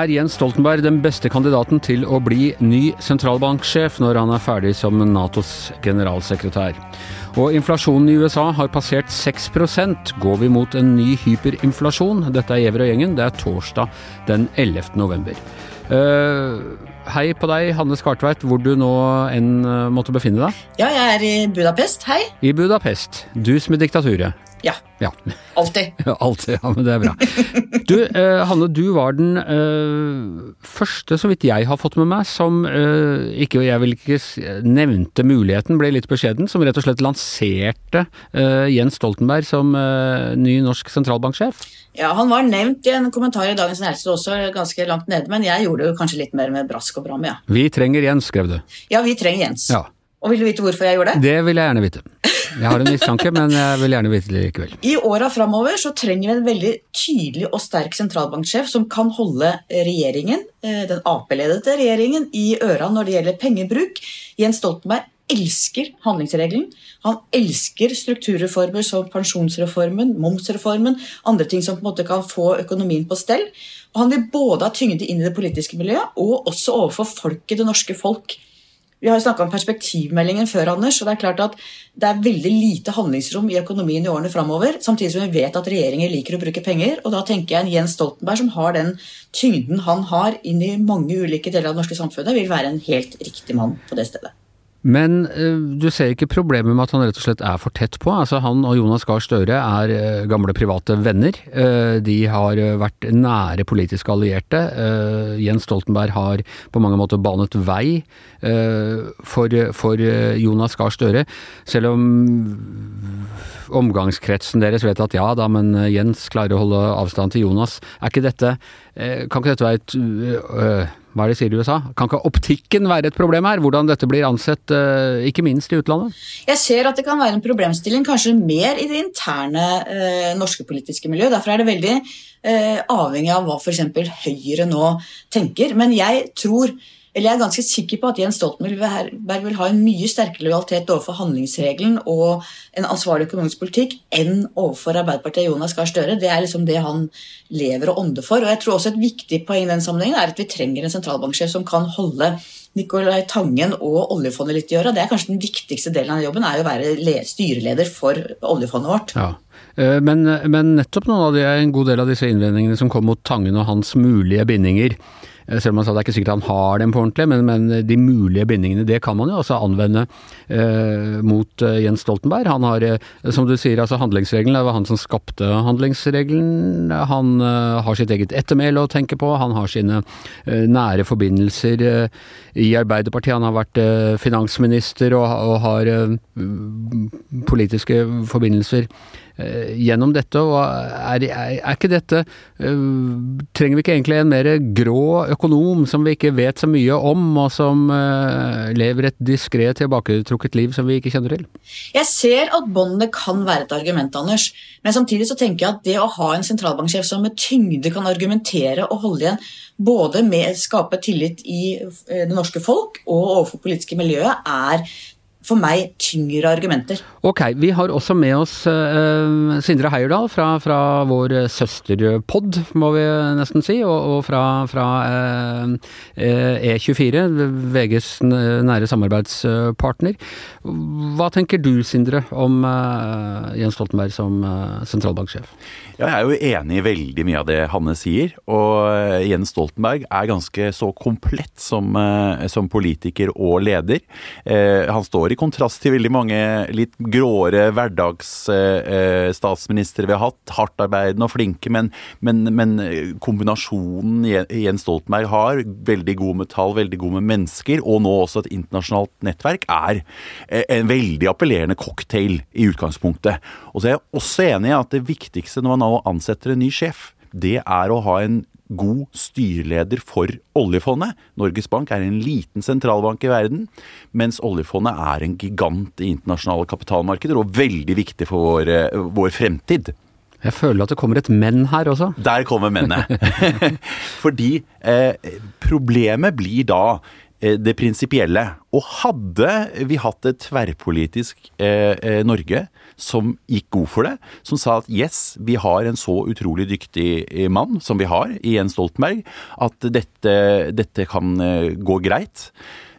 Er Jens Stoltenberg den beste kandidaten til å bli ny sentralbanksjef når han er ferdig som Natos generalsekretær? Og inflasjonen i USA har passert 6% Går vi mot en ny hyperinflasjon? Dette er Giæver og gjengen. Det er torsdag den 11. november. Uh, hei på deg, Hanne Skartveit, hvor du nå enn uh, måtte befinne deg? Ja, jeg er i Budapest. Hei. I Budapest. Dus med diktaturet. Ja. ja. Alltid. Alltid, ja, men det er bra. Du, eh, Hanne, du var den eh, første, så vidt jeg har fått med meg, som eh, ikke, jeg vil ikke nevnte muligheten, ble litt beskjeden, som rett og slett lanserte eh, Jens Stoltenberg som eh, ny norsk sentralbanksjef. Ja, Han var nevnt i en kommentar i Dagens Næringsliv også, ganske langt nede, men jeg gjorde det kanskje litt mer med brask og bram, ja. Vi trenger Jens, skrev du. Ja, vi trenger Jens. Ja. Og vil du vite hvorfor jeg gjorde det? Det vil jeg gjerne vite. Jeg har en mistanke, men jeg vil gjerne vite det likevel. I åra framover så trenger vi en veldig tydelig og sterk sentralbanksjef som kan holde regjeringen, eh, den Ap-ledede regjeringen, i øra når det gjelder pengebruk. Jens Stoltenberg elsker handlingsregelen. Han elsker strukturreformer som pensjonsreformen, momsreformen, andre ting som på en måte kan få økonomien på stell. Og han vil både ha tyngde inn i det politiske miljøet og også overfor folket, det norske folk. Vi har snakka om perspektivmeldingen før, Anders, og det er klart at det er veldig lite handlingsrom i økonomien i årene framover, samtidig som vi vet at regjeringer liker å bruke penger. og Da tenker jeg en Jens Stoltenberg som har den tyngden han har inn i mange ulike deler av det norske samfunnet, vil være en helt riktig mann på det stedet. Men uh, du ser ikke problemet med at han rett og slett er for tett på? Altså Han og Jonas Gahr Støre er uh, gamle private venner. Uh, de har vært nære politiske allierte. Jens Stoltenberg har på mange måter banet vei for Jonas Gahr Støre. Selv om omgangskretsen deres vet at ja da, men Jens klarer å holde avstand til Jonas. Er ikke dette Kan ikke dette være et hva er det de sier i USA? Kan ikke optikken være et problem her? Hvordan dette blir ansett, eh, ikke minst i utlandet? Jeg ser at det kan være en problemstilling, kanskje mer i det interne eh, norske politiske miljøet. Derfor er det veldig eh, avhengig av hva f.eks. Høyre nå tenker. Men jeg tror eller jeg er ganske sikker på at Jens Stoltenberg vil ha en mye sterkere lojalitet overfor handlingsregelen og en ansvarlig økonomisk politikk enn overfor Arbeiderpartiet og Jonas Gahr Støre. Det er liksom det han lever og ånder for. Og jeg tror også Et viktig poeng i den sammenhengen er at vi trenger en sentralbanksjef som kan holde Nicolai Tangen og oljefondet litt i øra. Det er kanskje den viktigste delen av jobben, er å være styreleder for oljefondet vårt. Ja. Eh, men, men nettopp noen av de, en god del av disse innvendingene som kom mot Tangen og hans mulige bindinger, Eh, selv om han sa det er ikke sikkert han har dem på ordentlig, men, men de mulige bindingene det kan man jo også anvende eh, mot eh, Jens Stoltenberg. Han har, som du sier, altså handlingsregelen, det var han som skapte handlingsregelen. Han eh, har sitt eget ettermæle å tenke på, han har sine nære forbindelser i Arbeiderpartiet. Han har vært finansminister og, og har politiske forbindelser gjennom dette. og er, er, er, ikke dette uh, Trenger vi ikke egentlig en mer grå økonom som vi ikke vet så mye om, og som uh, lever et diskré, tilbaketrukket liv som vi ikke kjenner til? Jeg ser at båndene kan være et argument, Anders. Men samtidig så tenker jeg at det å ha en sentralbanksjef som med tyngde kan argumentere og holde igjen, både med å skape tillit i det norske folk og overfor politiske miljøet, er for meg tyngre argumenter. Ok, vi har også med oss uh, Sindre Heierdal fra, fra vår søsterpod, må vi nesten si, og, og fra, fra uh, E24, VGs nære samarbeidspartner. Hva tenker du, Sindre, om uh, Jens Stoltenberg som sentralbanksjef? Ja, jeg er jo enig i veldig mye av det Hanne sier. Og Jens Stoltenberg er ganske så komplett som, som politiker og leder. Han står i kontrast til veldig mange litt gråere hverdagsstatsministre vi har hatt. Hardtarbeidende og flinke, men, men, men, kombinasjonen Jens Stoltenberg har, veldig god med tall, veldig god med mennesker, og nå også et internasjonalt nettverk, er en veldig appellerende cocktail i utgangspunktet. Og så er jeg også enig i at det viktigste når man nå ansetter en ny sjef, det er å ha en god styreleder for oljefondet. Norges Bank er en liten sentralbank i verden, mens oljefondet er en gigant i internasjonale kapitalmarkeder og veldig viktig for vår, eh, vår fremtid. Jeg føler at det kommer et men her også. Der kommer mennet. Fordi eh, problemet blir da det prinsipielle. Og hadde vi hatt et tverrpolitisk eh, eh, Norge som gikk god for det, som sa at yes, vi har en så utrolig dyktig eh, mann som vi har i Jens Stoltenberg, at dette, dette kan eh, gå greit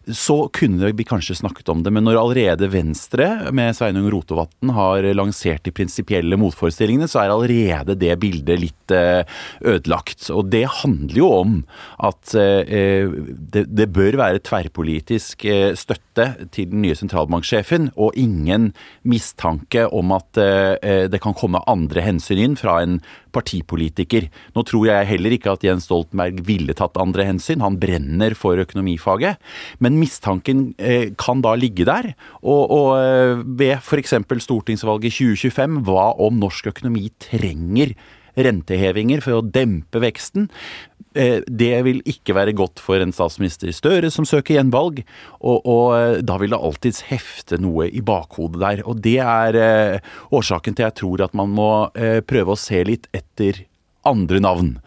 så kunne vi kanskje snakket om det. Men når allerede Venstre med Sveinung Rotevatn har lansert de prinsipielle motforestillingene, så er allerede det bildet litt eh, ødelagt. Og det handler jo om at eh, det, bør være tverrpolitisk eh, støtte til den nye sentralbanksjefen, og ingen mistanke om at det kan komme andre hensyn inn fra en partipolitiker. Nå tror jeg heller ikke at Jens Stoltenberg ville tatt andre hensyn, han brenner for økonomifaget. Men mistanken eh, kan da ligge der. Og, og eh, ved f.eks. stortingsvalget 2025, hva om norsk økonomi trenger rentehevinger for å dempe veksten. Eh, det vil ikke være godt for en statsminister Støre som søker gjenvalg, og, og da vil det alltids hefte noe i bakhodet der. Og det er årsaken til jeg tror at man må prøve å se litt etter andre navn.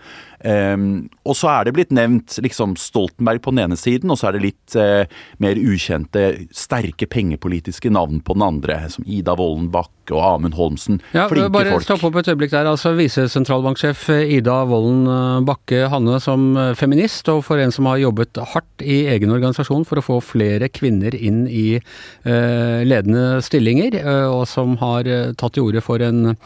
Um, og så er det blitt nevnt liksom Stoltenberg på den ene siden, og så er det litt uh, mer ukjente, sterke pengepolitiske navn på den andre, som Ida Wolden Bakke og Amund Holmsen. Ja, Flinke bare folk. Stopp opp et øyeblikk der. altså Visesentralbanksjef Ida Wolden eh, Bakke Hanne som eh, feminist, og for en som har jobbet hardt i egen organisasjon for å få flere kvinner inn i uh, ledende stillinger, uh, og som har tatt til orde for en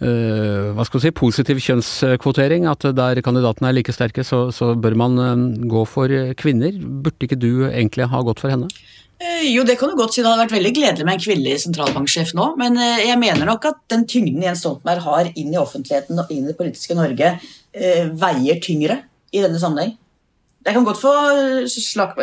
hva skal vi si, positiv kjønnskvotering. At der kandidatene er like sterke, så, så bør man eh, gå for kvinner. Burde ikke du egentlig ha gått for henne? Eh, jo, det kan du godt si. Det hadde vært veldig gledelig med en kvinnelig sentralbanksjef nå. Men jeg mener nok at den tyngden Jens Stoltenberg har inn i offentligheten og inn i det politiske Norge, veier tyngre i denne sammenheng. Jeg kan godt få slag,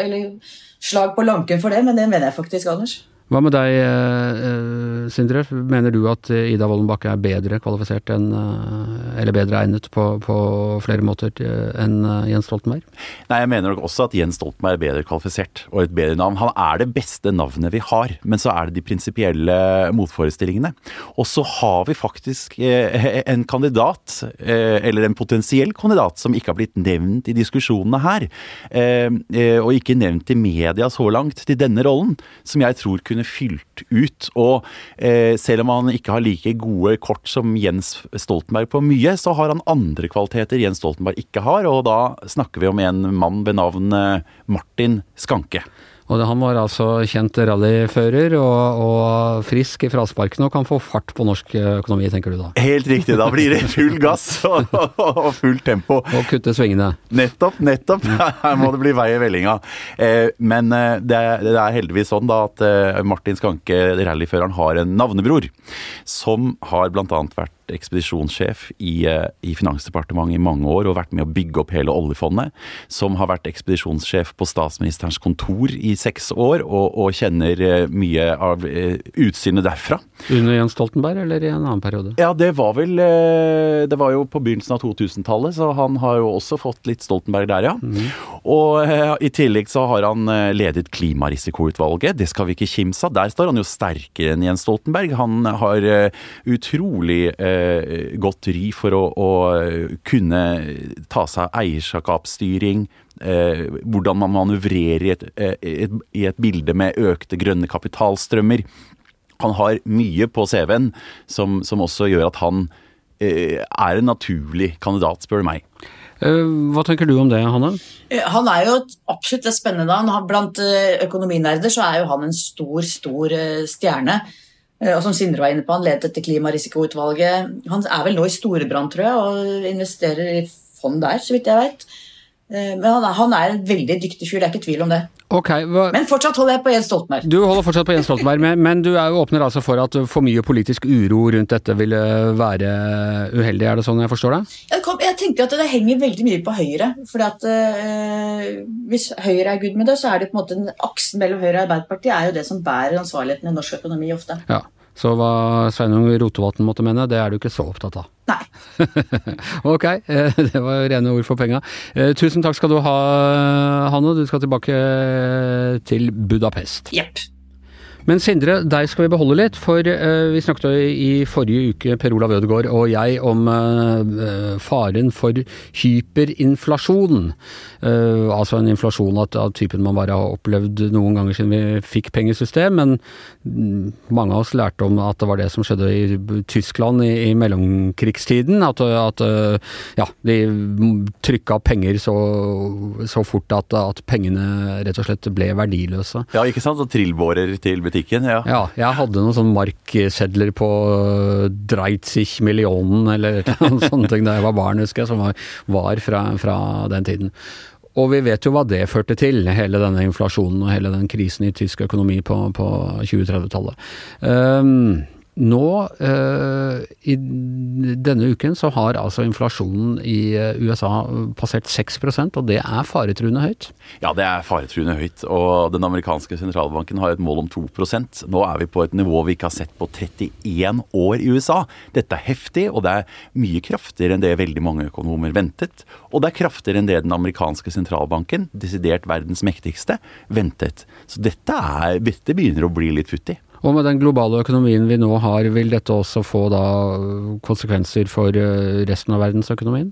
slag på lanken for det, men det mener jeg faktisk, Anders. Hva med deg, eh, eh, Sindre? Mener du at Ida Wollenbakke er bedre kvalifisert enn, eh, eller bedre egnet på, på flere måter enn Jens Stoltenberg? Nei, jeg mener nok også at Jens Stoltenberg er bedre kvalifisert og et bedre navn. Han er det beste navnet vi har, men så er det de prinsipielle motforestillingene. Og så har vi faktisk en kandidat, eller en potensiell kandidat, som ikke har blitt nevnt i diskusjonene her, og ikke nevnt i media så langt, til denne rollen, som jeg tror kunne kunne fylt ut. Og eh, selv om han ikke har like gode kort som Jens Stoltenberg på mye, så har han andre kvaliteter Jens Stoltenberg ikke har, og da snakker vi om en mann ved navn eh, Martin Skanke. Og han var altså kjent rallyfører og, og frisk i frasparkene og kan få fart på norsk økonomi, tenker du da? Helt riktig. Da blir det full gass og, og fullt tempo. Og kutte svingene. Nettopp, nettopp. Her må det bli vei i vellinga. Eh, men eh, det, er heldigvis sånn da at eh, Martin Skanke, rallyføreren, har en navnebror som har blant annet vært ekspedisjonssjef i, eh, i, Finansdepartementet i mange år og vært med å bygge opp hele oljefondet. Som har vært ekspedisjonssjef på statsministerens kontor i seks år, og, og kjenner eh, mye av uh, utsynet derfra. Under Jens Stoltenberg, eller i en annen periode? Ja, det var vel Det var jo på begynnelsen av 2000-tallet, så han har jo også fått litt Stoltenberg der, ja. Mm. Og i tillegg så har han ledet Klimarisikoutvalget. Det skal vi ikke kimse av. Der står han jo sterkere enn Jens Stoltenberg. Han har utrolig eh, godt ry for å, å, kunne ta seg eierskapsstyring. Eh, hvordan man manøvrerer i et, eh, et, et bilde med økte grønne kapitalstrømmer. Han har mye på CV-en som, som, også gjør at han eh, er en naturlig kandidat, spør du meg. Eh, hva tenker du om det, Hanne? Han er jo absolutt et spennende navn. Blant økonominerder så er jo han en stor, stor stjerne. Eh, og som Sindre var inne på, Han ledet dette klimarisikoutvalget. Han er vel nå i Storebrand, tror jeg, og investerer i fond der, så vidt jeg vet. Eh, men han er, han er, en veldig dyktig fyr, det er ikke tvil om det. Okay, hva... Men fortsatt holder jeg på Jens Stoltenberg. Du holder fortsatt på Jens Stoltenberg, men, men du åpner altså for at for mye politisk uro rundt dette ville være uheldig, er det sånn jeg forstår det? Jeg, kom, jeg tenker at det henger veldig mye på Høyre. fordi at øh, Hvis Høyre er good med det, så er det på en måte aksen mellom Høyre og Arbeiderpartiet er jo det som bærer ansvarligheten i norsk økonomi ofte. Ja. Så hva Sveinung Rotevatn måtte mene, det er du ikke så opptatt av? Nei. ok, eh, det var rene ord for penga. Eh, tusen takk skal du ha, Hanne. Du skal tilbake til Budapest. Jepp. Men Sindre, deg skal vi beholde litt, for uh, vi snakket i forrige uke, Per Olav Ødegaard og jeg, om uh, faren for hyperinflasjon. Uh, altså en inflasjon av, typen man bare har opplevd noen ganger siden vi fikk pengesystem, men mm, mange av oss lærte om at det var det som skjedde i Tyskland i, i mellomkrigstiden. At, at ja, de trykka penger så, så fort at, at, pengene rett og slett ble verdiløse. Ja, ikke sant? Og trillbårer til butikken ja. Ja, jeg hadde noen sånne marksedler på øh, Dreitzig millionen eller noen sånne ting da jeg var barn, husker jeg, som var, var fra, fra, den tiden. Og vi vet jo hva det førte til, hele denne inflasjonen og hele den krisen i tysk økonomi på, på 2030-tallet. Um, nå, eh, i denne uken, så har altså inflasjonen i eh, USA passert 6% og det er faretruende høyt? Ja, det er faretruende høyt. Og den amerikanske sentralbanken har et mål om 2% Nå er vi på et nivå vi ikke har sett på 31 år i USA. Dette er heftig, og det er mye kraftigere enn det veldig mange økonomer ventet. Og det er kraftigere enn det den amerikanske sentralbanken, desidert verdens mektigste, ventet. Så dette, er, dette begynner å bli litt futtig. Og med den globale økonomien vi nå har, vil dette også få da konsekvenser for eh, resten av verdensøkonomien?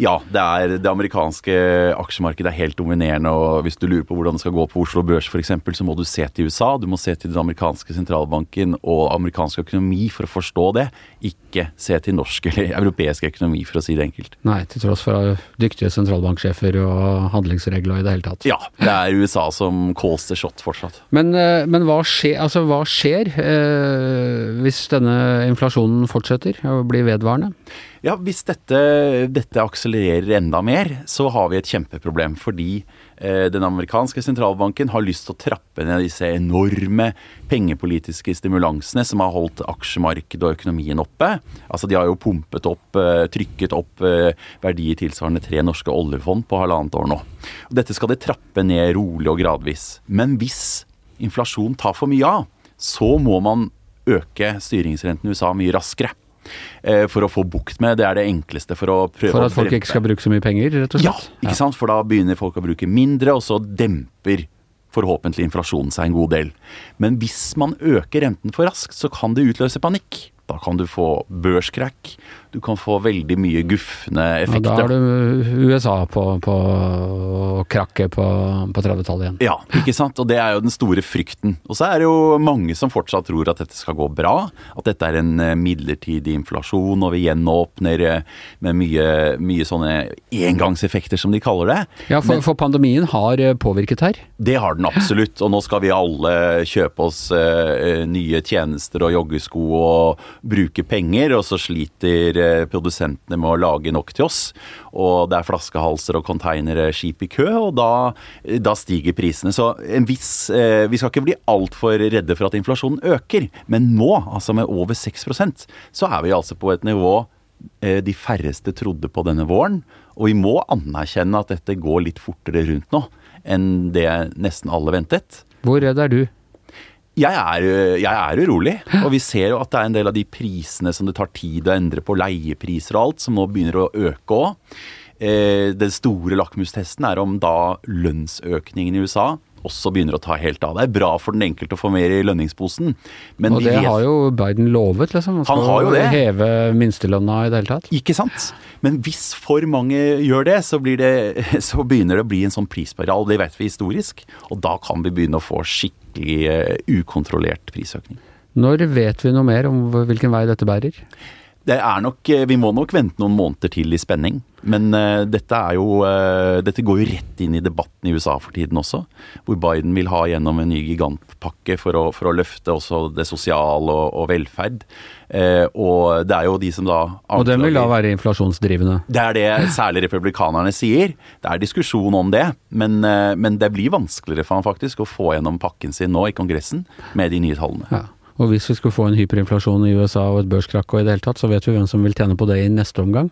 Ja, det, er, det amerikanske aksjemarkedet er helt dominerende. og Hvis du lurer på hvordan det skal gå på Oslo Børs f.eks., så må du se til USA. Du må se til den amerikanske sentralbanken og amerikansk økonomi for å forstå det. Ikke se til norsk eller europeisk økonomi, for å si det enkelt. Nei, til tross for dyktige sentralbanksjefer og handlingsregler i det hele tatt. Ja, det er USA som calls the shot fortsatt. Men, eh, men hva skjer, altså, hva skjer eh, hvis denne inflasjonen fortsetter og blir vedvarende? Ja, Hvis dette, dette, akselererer enda mer, så har vi et kjempeproblem. Fordi eh, den amerikanske sentralbanken har lyst til å trappe ned disse enorme pengepolitiske stimulansene som har holdt aksjemarkedet og økonomien oppe. Altså De har jo pumpet opp, eh, trykket opp eh, verdier tilsvarende tre norske oljefond på halvannet år nå. Og dette skal de trappe ned rolig og gradvis. Men hvis inflasjon tar for mye av, så må man øke styringsrenten i USA mye raskere. Eh, for å få bukt med. Det er det enkleste for å prøve For at folk ikke skal bruke så mye penger, rett og slett? Ja, ikke sant. For da begynner folk å bruke mindre, og så demper forhåpentlig inflasjonen seg en god del. Men hvis man øker renten for raskt, så kan det utløse panikk. Da kan du få børskrakk, du kan få veldig mye gufne effekter. Ja, da har du USA på, på krakket på, på 30-tallet igjen. Ja, ikke sant. Og det er jo den store frykten. Og så er det jo mange som fortsatt tror at dette skal gå bra. At dette er en eh, midlertidig inflasjon, og vi gjenåpner eh, med mye, mye sånne engangseffekter, som de kaller det. Ja, for, Men, for, pandemien har eh, påvirket her? Det har den absolutt. Og nå skal vi alle kjøpe oss nye tjenester og joggesko og bruke penger, og så sliter produsentene med å lage nok til oss. Og det er flaskehalser og containerskip skip i kø, og da, da stiger prisene. Så viss eh, Vi skal ikke bli altfor redde for at inflasjonen øker, men nå, altså med over 6% så er vi altså på et nivå eh, de færreste trodde på denne våren. Og vi må anerkjenne at dette går litt fortere rundt nå enn det nesten alle ventet. Hvor redd er du? Jeg er, jeg er, urolig. Og vi ser jo at det er en del av de prisene som det tar tid å endre på, leiepriser og alt, som nå begynner å øke òg. Eh, den store lakmustesten er om da lønnsøkningen i USA også begynner å ta helt av. Det er bra for den enkelte å få mer i lønningsposen. Men og det vet, har jo Biden lovet, liksom. Han han skal jo heve minstelønna i det hele tatt. Ikke sant. Men hvis for mange gjør det, så, det, så begynner det å bli en sånn prisspiral. Det vet vi historisk. Og da kan vi begynne å få skikkelig uh, ukontrollert prisøkning. Når vet vi noe mer om hvilken vei dette bærer? Det er nok, eh, Vi må nok vente noen måneder til i spenning. Men uh, dette, jo, uh, dette går jo rett inn i debatten i USA for tiden også. Hvor Biden vil ha gjennom en ny gigantpakke for å, for å løfte også det sosiale og, og velferd. Uh, og det er jo de som da Og den vil da være inflasjonsdrivende? Det er det særlig republikanerne sier. Det er diskusjon om det. Men, men det blir vanskeligere for han faktisk å få gjennom pakken sin nå i Kongressen med de nye tallene. Ja. Og hvis vi skulle få en hyperinflasjon i USA og et børskrakk og i det hele tatt, så vet vi hvem som vil tjene på det i neste omgang.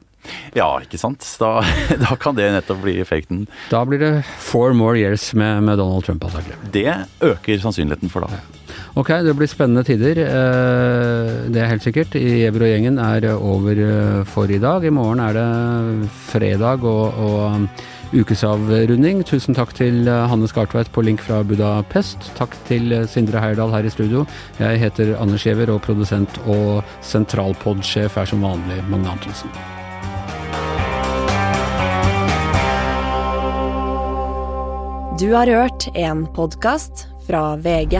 Ja, ikke sant. Da, da kan det nettopp bli effekten. Da blir det four more years med, med Donald Trump, antakelig. Det øker sannsynligheten for da. Ok, det blir spennende tider. Eh, det er helt sikkert. Gjever og gjengen er over eh, for i dag. I morgen er det fredag, og, og ukesavrunding. Tusen takk til Hanne Skartveit på link fra Budapest. Takk til Sindre Heierdal her i studio. Jeg heter Anders Giæver, og produsent og sentralpodsjef er som vanlig Magne Antonsen. Du har hørt en podkast fra VG.